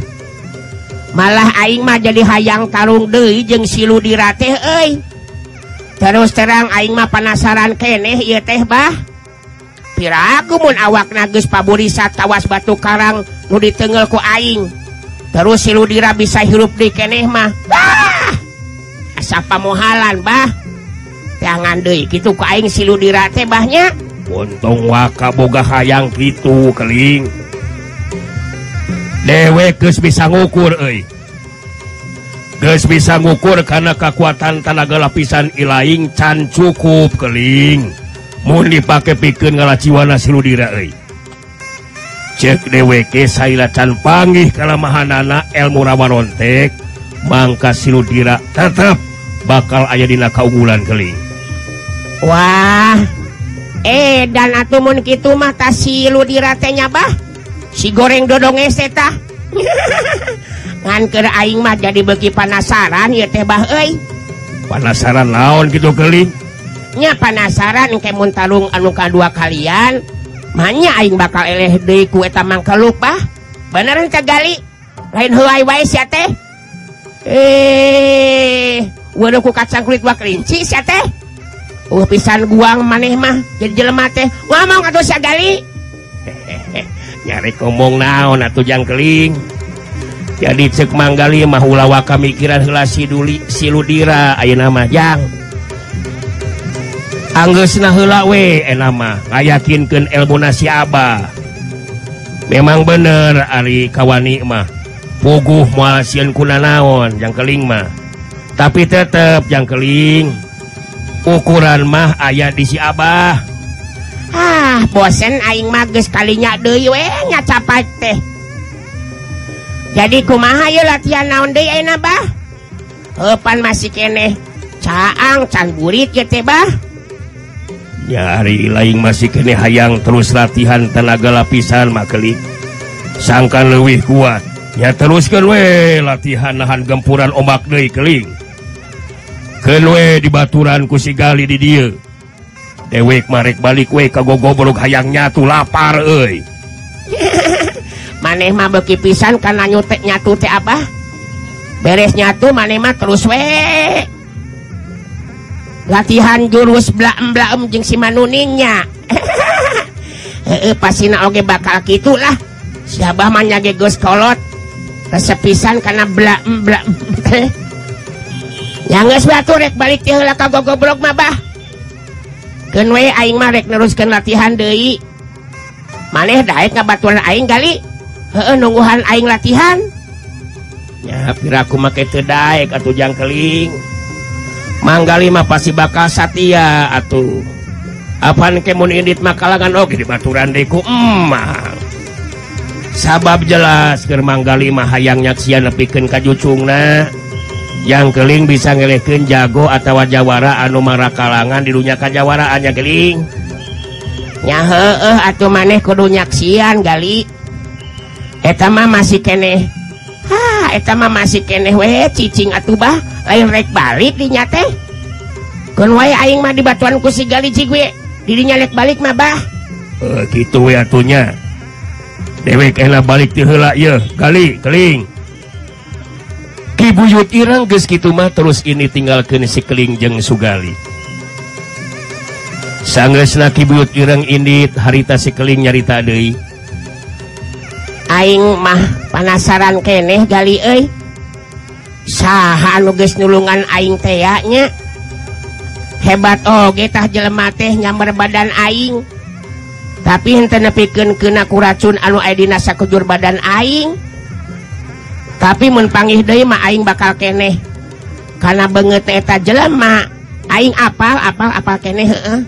malah aing mah jadi hayang tarung deui jeung silu euy. terus terang aing mah penasaran keneh ia teh bah pirakumun awak nagus paburisat tawas batu karang nu ditengelku Aing. Terus silu dira bisa hirup di keneh mah bah asapa mohalan bah. Jangan deui gitu ku Aing silu dirate bahnya. Untung waka boga hayang gitu keling. dewek geus bisa ngukur guys bisa ngukur karena kekuatan tanaga lapisan ilaing can cukup keling. Mau dipakai pikir ngalaciwana siludira cek dewek Saila can panggih kalemahanana ilmu rawarontek Mangka siludira tetap bakal aya dina keunggulan keling. Wah eh dan atmun gitu mata siludira diratenya bah si goreng dodong eseta eh, nganker aing mah jadi bagi panasaran ya teh bah euy. Penasaran naon gitu keli? Nya panasaran engke mun tarung anu kadua kalian manya aing bakal eleh deui ku eta mangkeluk bah. Beneran kagali lain heuai wae sia teh. Eh waduh ku kacang kulit wak kelinci sia teh. Uh pisan guang maneh mah jadi jelema teh. Ngomong atuh sia gali? nyari ngomong naon atujang keling. Jadi cek manggali maulawa kamikiran hela siduli siludira ayo nama jang. Anggus nahelawe enama eh, ngayakinkan ilmu nasi abah. Memang bener Ari kawani mah. Puguh muasian kuna naon yang keling mah. Tapi tetap yang keling. Ukuran mah ayah di si abah. ah bosen aing magis kalinya dewenya capat teh. Jadi kumaha ye latihan naon de bah? Epan masih kene caang can burit ya teh bah. Ya lain masih kene hayang terus latihan tenaga lapisan maklik sangkan lebih kuat. Ya teruskan we latihan nahan gempuran ombak deui keling kewe dibaturan kusigali di dia Eh, dewek marek balik we kago gobrok hayangnya tuh lapar e maneh mah beki pisan karena nyutek nyatu teh apa beres nyatu maneh mah terus we latihan jurus blaem blaem jeung si manuningnya heeh pasina oge bakal kitulah si abah mah nyage geus kolot. Resepisan karena blaem blaem teh. Yang nges batur rek balik tiheula ka gogobrok mah bah. Keing marek neruskan latihan Dei maneh Daek batuan Aing kali nungguhan Aing latihan. Ya piraku make Daek atau jang keling manggalima pasti bakal Satya atuh. Apaan kemun indit makalangan Oke di baturan Deku emang. Sabab jelas Germanggalima hayangnya sian ka kajucungna. yang keling bisa ngelehkeun jago atau Jawara anu Mara kalangan dilunyakan keling nya heeh atau maneh kudu nyaksian gali. Eta etama masih kene etama masih kene we cicing atuh bah lain rek balik dinya teh. Aing mah di batuan kusigali gue dirinyalek balik mabah uh, eh, gitu atunya dewek elah balik tiheula ye gali keling Kibuyut Irang kitu mah terus ini si Keling jeung Sugali Sanggeusna Kibuyut Irang ini harita si Keling nyarita deui. Aing mah penasaran keneh gali euy. saha nuges nulungan Aing teaknya hebat oh getah jelema teh nyamber badan Aing tapi henteu nepikeun kena kuracun anu aya dina sakujur badan Aing tapi menpanggih Dema Aing bakal keneh. Karena banget eta jelama Aing apal apal apal keneh eh.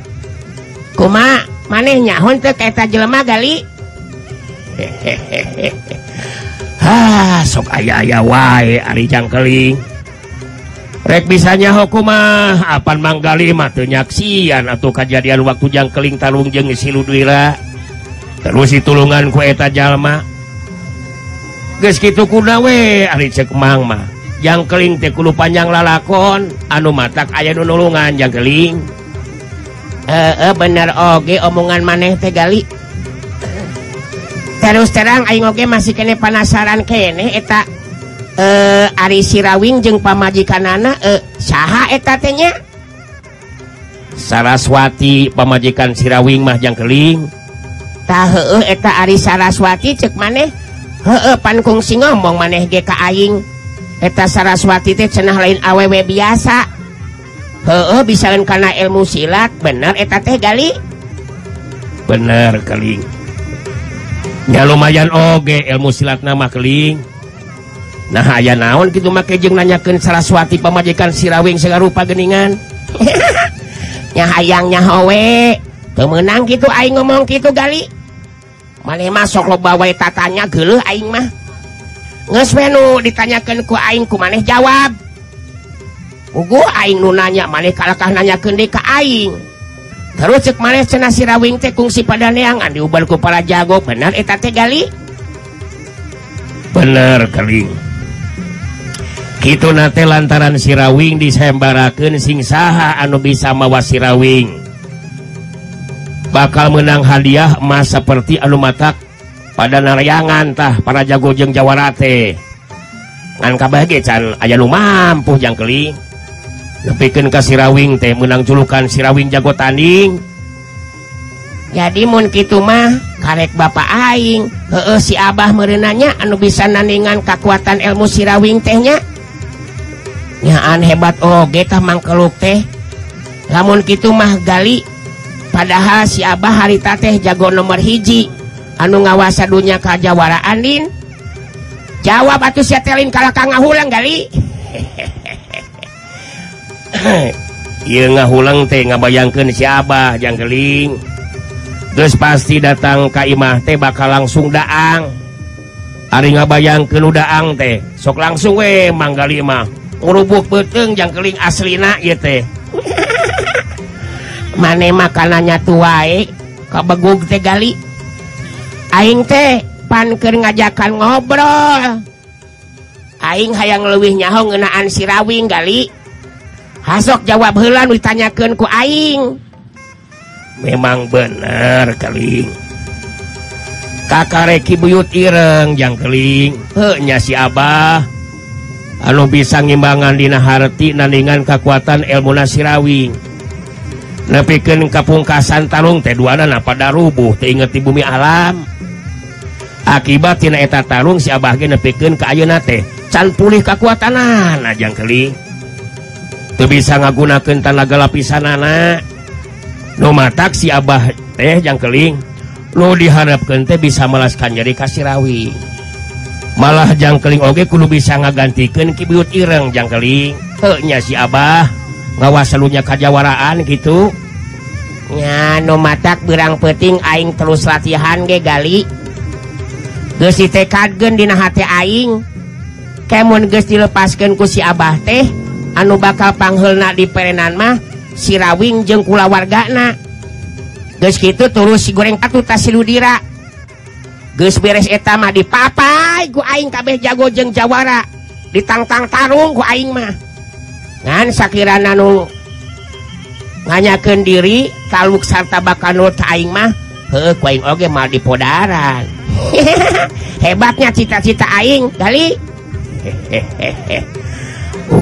kuma manehnya eta jelema gali? Ha ah, sok aya-aya wae Ari jangkeling rek bisanya hukumah apan manggali nyaksian atau kejadian waktu jangkeling tarung jeng siludwira terus ditulungan kueta Jalma gitu kunawe cekmang mah. Yang keling kudu panjang lalakon anu matak aya nu nulungan yang keling. Eh e, bener oge omongan maneh teh gali. Terus terang aing oge masih kene penasaran kene eta eh Ari Sirawing jeung pamajikanana eh saha eta teh nya? Saraswati pamajikan Sirawing mah jangkeling. tah heueuh eta Ari Saraswati cek maneh? heepan kungsi ngomong maneh GKing eta Saraswati teh cenah lain awewe biasa. He bisa karena ilmu silat bener eta teh gali. Bener keling. Ya lumayan oge ilmu silat nama keling. Nah aya naon gitu make jeng nanyakan Saraswati pemajikan sirawing segarupa geningan nya hayangnya howe. Pemenang gitu Aing ngomong gitu gali. manmah sok lo bawa tatanya geluh aing mah. Ngesmenu ditanyakan ku aing ku maneh jawab. Ugu aing nu nanya maneh kalakah nanya kendi ka aing. Terus cek maneh cenah si rawing teh kungsi pada neangan diubal ku para jago bener eta gali? Bener keling kitu nate lantaran si rawing disembarakeun sing saha anu bisa mawa si rawing bakal menang hadiah emas seperti anu mata pada narayangantah para jagojeng Jawarate aya mampu jangkeli. Lebihkan ke Sirawing teh menang julukan Sirawing jago tanding. Jadi Mu gitu mah karek Bapak Aing. He -he, si Abah merenanya anu bisa naningan kekuatan ilmu Sirawing tehnya nyaan hebat Ogekah mangkeluk teh. Namun gitu mah Gali padahal si Abah harita teh jago nomor hiji. Anu ngawasa dunya kajawara Andin. Jawab atuh setelin kalau kang ngahulang kali ngahulang teh ngabayangkan si Abah jangkeling terus pasti datang ka imah teh bakal langsung daang. Hari ngabayangkan udaang teh sok langsung we manggali imah ngerubuk beteng jangkeling aslina ieu teh. mane makanannya tuai teh gali. Aing teh panker ngajakan ngobrol. Aing hayang leuwih nyaho ngenaan sirawing gali. Hasok jawab helan ditanyakan ku Aing. Memang bener keling. Kakareki buyut ireng jang keling. Henya si Abah. Anu bisa ngimbangan dina harti naningan kekuatan ilmu nasirawing nepiken kapungkasan Tarung T2na pada rubuh inget di bumi alam. Akibattina eta Tarung siapa nepiken keuna teh can pulih kekuatanan ajang keli. Tuh bisa ngagunakan tanaga lapisan anak matak si Abah teh yang keling lo diharapkan teh bisa melaskan jadi kasihrawi malah jangkeling Oge kudu bisa ngagantikan kibiut ireng jangkeling nya si Abah. ngawa selunya kajjawaraan gitunya nomatak berang peting aing terus latihan gegali gesi tekadgendina hati aing. Kemon ge dilepaskan ku si Abah teh anu bakalpanghulna di perenan mah sirawing jengkula warga wargana guys gitu terus si goreng patu tas ludira. Guys beres etama di papai ku aing kabeh jago jeng jawara. Ditangtang tarung ku aing mah. ngan Shakira Nanu nganyaken diri kaluk sarta bakal Taing mah koin oge mal dipodaran hebatnya cita-cita Aing kali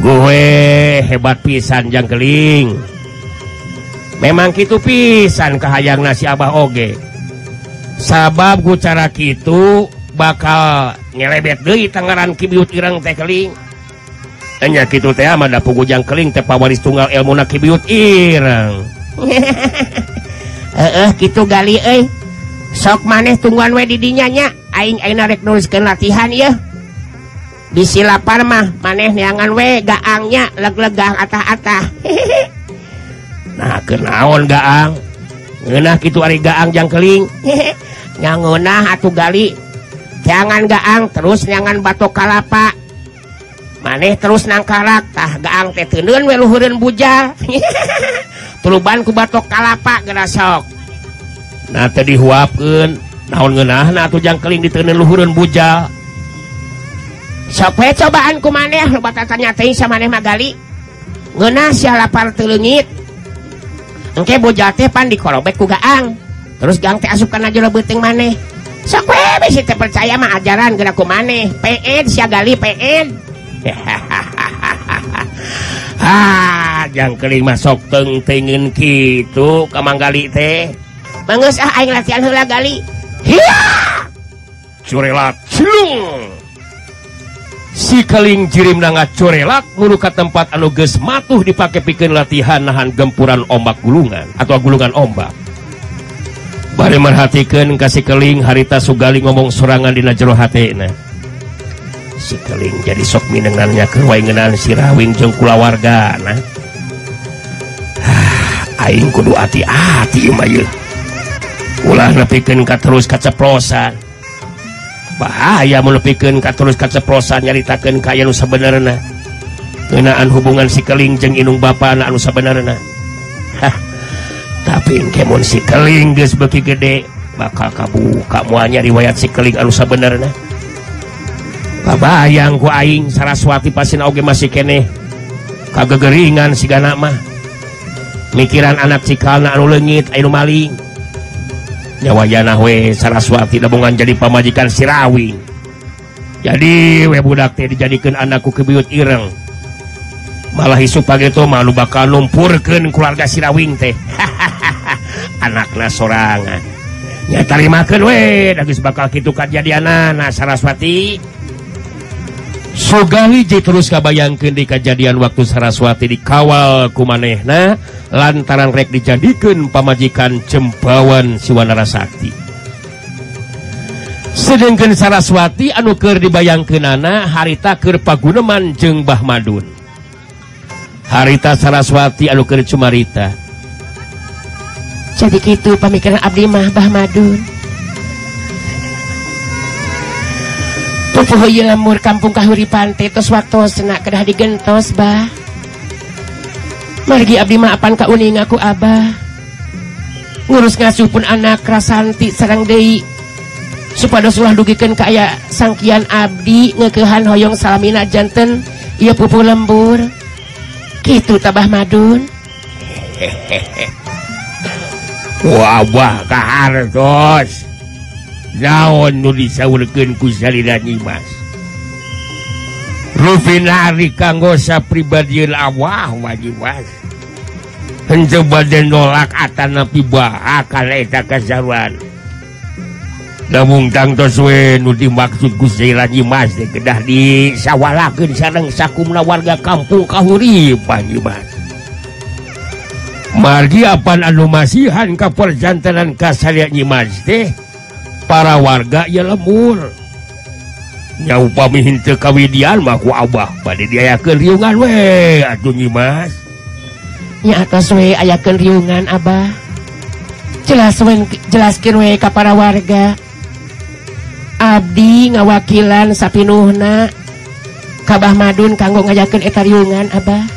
gue hebat pisan jangkeling memang gitu pisan kehayang nasi Abah Oge. Sabab gucara gitu bakal ngelebet deh Tangerang Kibiut Irang tekeling nya gitu teh mah da jangkeling keling teh pawaris tunggal ilmu na kibiut ireng. Heeh kitu gali euy. Sok maneh tungguan we di dinya nya. Aing aina rek nuliskeun latihan ya bisi lapar mah maneh neangan we gaangnya leg-legang atah-atah. Nah kenaon gaang? Ngeunah kitu ari gaang jangkeling keling. Atuh gali. Jangan gaang terus nyangan batok kalapa. maneh terus nangkaraktah gaang teun meluhurun bujal. Batok kalapa kalapak gerasok nah tadi dihuapkan naon ngenah nah tujang keling ditenun luhurun bujal. Sampai cobaan ku maneh lu batatannya teh sama maneh magali. Ngenah si lapar telengit engke bujal teh pan dikorobek ku gaang. Terus gaang teh asupkan aja lo beuting maneh. Sampai bisi percaya mah ajaran gerak ku maneh. PN sia gali PN Ah, yang kelima sok tengtengin gitu kamanggali teh. Bagus ah aing latihan heula gali. Curelat cilung. Si keling jirim nangat curelat mulu ke tempat anu geus matuh dipake pikeun latihan nahan gempuran ombak gulungan atau gulungan ombak. Bari merhatikan kasih keling harita sugali ngomong sorangan dina jero hatena sikeling jadi sok minengannya kewaingenan sirawing jeung kulawarga nah. Ah, aing kudu hati-hati ieu. Ulah nepikeun ka terus kaceplosan. Bahaya mun nepikeun ka terus kaceplosan nyaritakeun ka nusa sabenerna. Ngeunaan hubungan sikeling jeung inung ba anu sabenerna. Hah tapi kemon sikeling geus beuki gede bakal kabuka kamunya riwayat sikeling anu sabenerna. bayangku Aing Saraswati pasin Oge masih kene kagegeringan siga mah mikiran anak cikalna anu legit Ayu maling nyawayanahwe Saraswati lebungan jadi pemajikan Sirawi jadi we budak teh dijadikan anakku kebiut ireng. Malah isu pagi itu malu bakal lumpurkan keluarga Sirawing teh anaknya sorangan. Ya tarimakan we bakal gitu jadi anak Saraswati. Sugali terus kabayangkan di kejadian waktu Saraswati dikawal kumanehna lantaran rek dijadikan pamajikan cembawan Siwanara Sakti. Sedangkan Saraswati anuker dibayangkanana harita keur paguneman jeung Bah Madun. Harita Saraswati anuker cumarita. Jadi gitu pemikiran abdi mah Bah Madun. puhoy lemur kampung kahuripan tetos waktos senak kedah digentos bah margi abdi maapan ka uning aku abah. Ngurus ngasuh pun anak rasanti sarang deui. Supados ulah dugikeun ka aya sangkian abdi ngekeuhan hoyong salamina janten ieu pupu lembur. Kitu tabah madun. Wah, wah, kahartos. naon nu disaulkeun ku salira Nyimas Rufin Rufinari kanggo pribadi awah wajiwas. Henteu bade nolak atanapi napi ka eta kasaruan namun tangtos we nu dimaksud ku salira Nyimas teh kedah disawalakeun sareng sakumna warga kampung kahuripan Nyimas Margi apan anu masihan ka perjantanan kasalia Nyimas teh? para warga ya henteu kawidian mah ku Abah bade diayakeun riungan we atuh nyimas nya atas we ayakeun riungan Abah. Jelas we, jelaskeun we ka para warga. Abdi ngawakilan sapinuhna. Kabah Madun kanggo ngajakeun eta riungan Abah.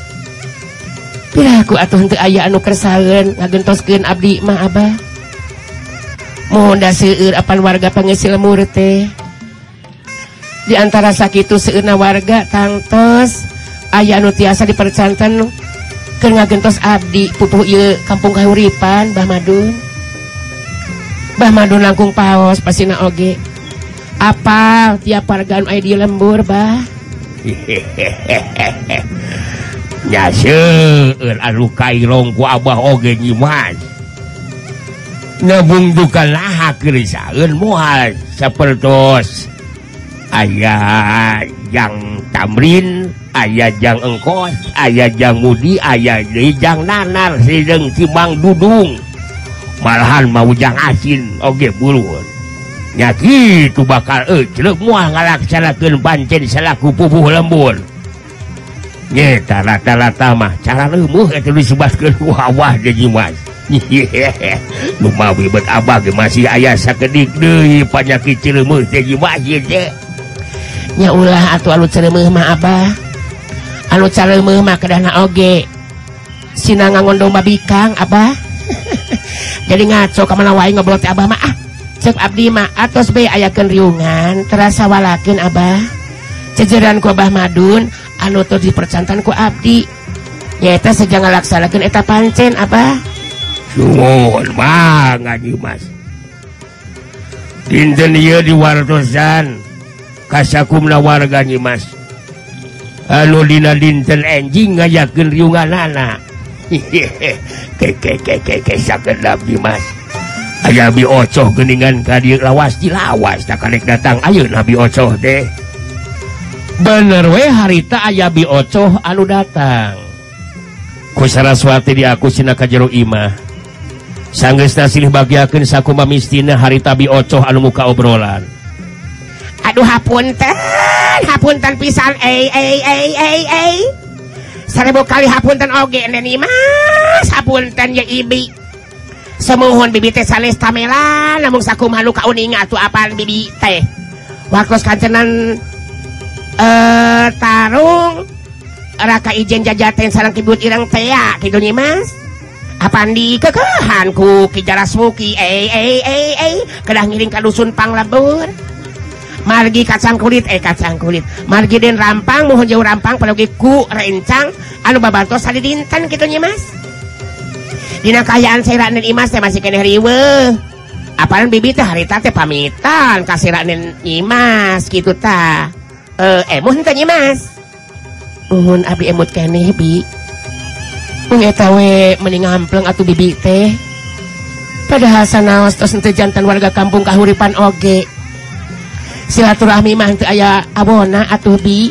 Piraku atuh henteu aya anu kersaeun ngagentoskeun abdi mah Abah. Mohonda seueur apan warga pengesil murte teh. Di antara sakitu seueurna warga tangtos aya anu tiasa dipercanten keur ngagentos abdi pupuh ieu kampung kahuripan Bah Madun. Bah Madun langkung paos pasina oge. apa tiap warga anu aya di lembur, Bah. Ya seueur anu kairong ku Abah oge nyimas. ngebungdukan laha kerisaun mual sepertos ayah yang tamrin ayah jang engkos ayah jang mudi ayah deui jang nanar sideng cimang dudung. Malahan mau jang asin oge buruan. Ya kitu bakal eh, eucleuk moal ngalaksanakeun pancen salaku pupuh lembur. Nyeta rata-rata mah cara leumeung eta disebaskeun ku awah jadi mas. Numawi bet abah masih ayah sakedik deui panyakit cireumeuh teh jimahieun teh. Nya ulah atuh anu cireumeuh mah abah. anu cireumeuh mah kedana oge. Sina ngangon domba bikang abah. Jadi ngaco ka mana wae ngobrol teh abah mah ah. Cek abdi mah atos be ayakeun riungan terasa walakeun abah. Cejeran ku abah madun anu teu dipercantan ku abdi. Nyata sejang ngalaksanakeun eta pancen abah. dinten diwartosan kasakumna warga Mas. Anu dina dinten enjing ngajakin riungan anak Aya Bi Ocoh geningan dieu lawas di lawas tak kanek datang. Ayo Nabi Ocoh teh. bener we harita aya bi Ocoh anu datang. Ku Saraswati di aku Sinaka jero Imah. Silih bagiakan sakuma mistina hari tabi Ocoh anu muka obrolan. Aduh hapunten hapunten pisan seribu kali hapunten Oge Mas hapunten ya Ibi. Semohon bibi teh salis tamela namun saku malu kau ningat tuh apa bibi teh. Waktu kancenan eh tarung raka ijen jajaten sarang kibut irang tea gitu nih mas Apaan di kekehanku Kijaras Muki eh eh eh eh kedah ngiring ka dusun panglebur. Margi kacang kulit eh kacang kulit. Margi den rampang mohon jauh rampang palogi ku rencang anu babantos hari dinten kitu nya Mas. Dina kaayaan saya dan Imas teh masih kene riweuh. Apaan bibi teh harita teh pamitan ka Siranen Imas kitu ta. Eh eh mohon tanya Mas. Mohon abi emut kene bi. mengetahui meninggampleng atau bibi teh. Padahal sanaos tos ente jantan warga kampung kahuripan oge. Silaturahmi mah teu aya abona atuh bi.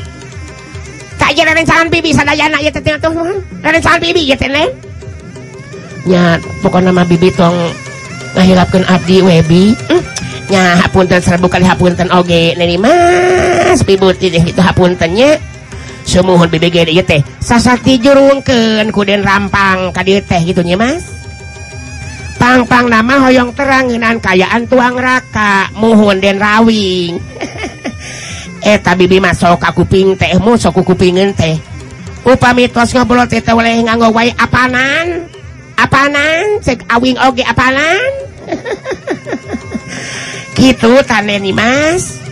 Tak jadi rencangan bibi sadayana ya teteh atuh rencangan bibi ya teteh nya pokoknya mah bibi tong ngahirapkeun abdi webi. Hmm. nya hapunten serbu kali hapunten oge. Neni mas pibuti deh itu hapuntennya. semuhun BBG teh. Sasati jurungken kuden rampang kadir teh gitunya Mas. Pangpang nama hoyong teranginan kayaan tuang raka muhun Den rawing. Eh, Eta bibi masuk ka kuping teh musuh ku kupingin teh. Upami tos ngobrol teh oleh nganggo wae apanan? Apanan? Cek awing oge apanan? Gitu tane nih mas.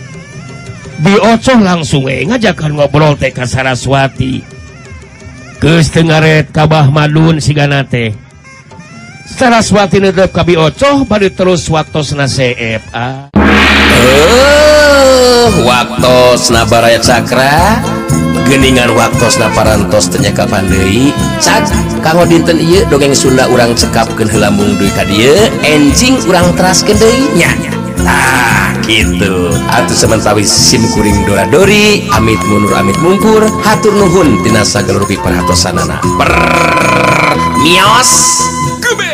diocoh langsung eh. Ngajakan ngobrol teh ka Saraswati. Ketengaret Kabah Madun siganate Saraswati nedep ka ocoh bari terus waktosna seep CFA uh, waktu senabaraya Cakra. Geningan waktu senaparantos ternyaka pandai cak kanggo dinten iya dongeng Sunda urang cekap ke helambung duit kadia enjing urang teras nya. nah gitu. Atuh sementawis dora dori amit munur amit mungkur hatur nuhun tinasa rupi perhatosanana per mios! Gebe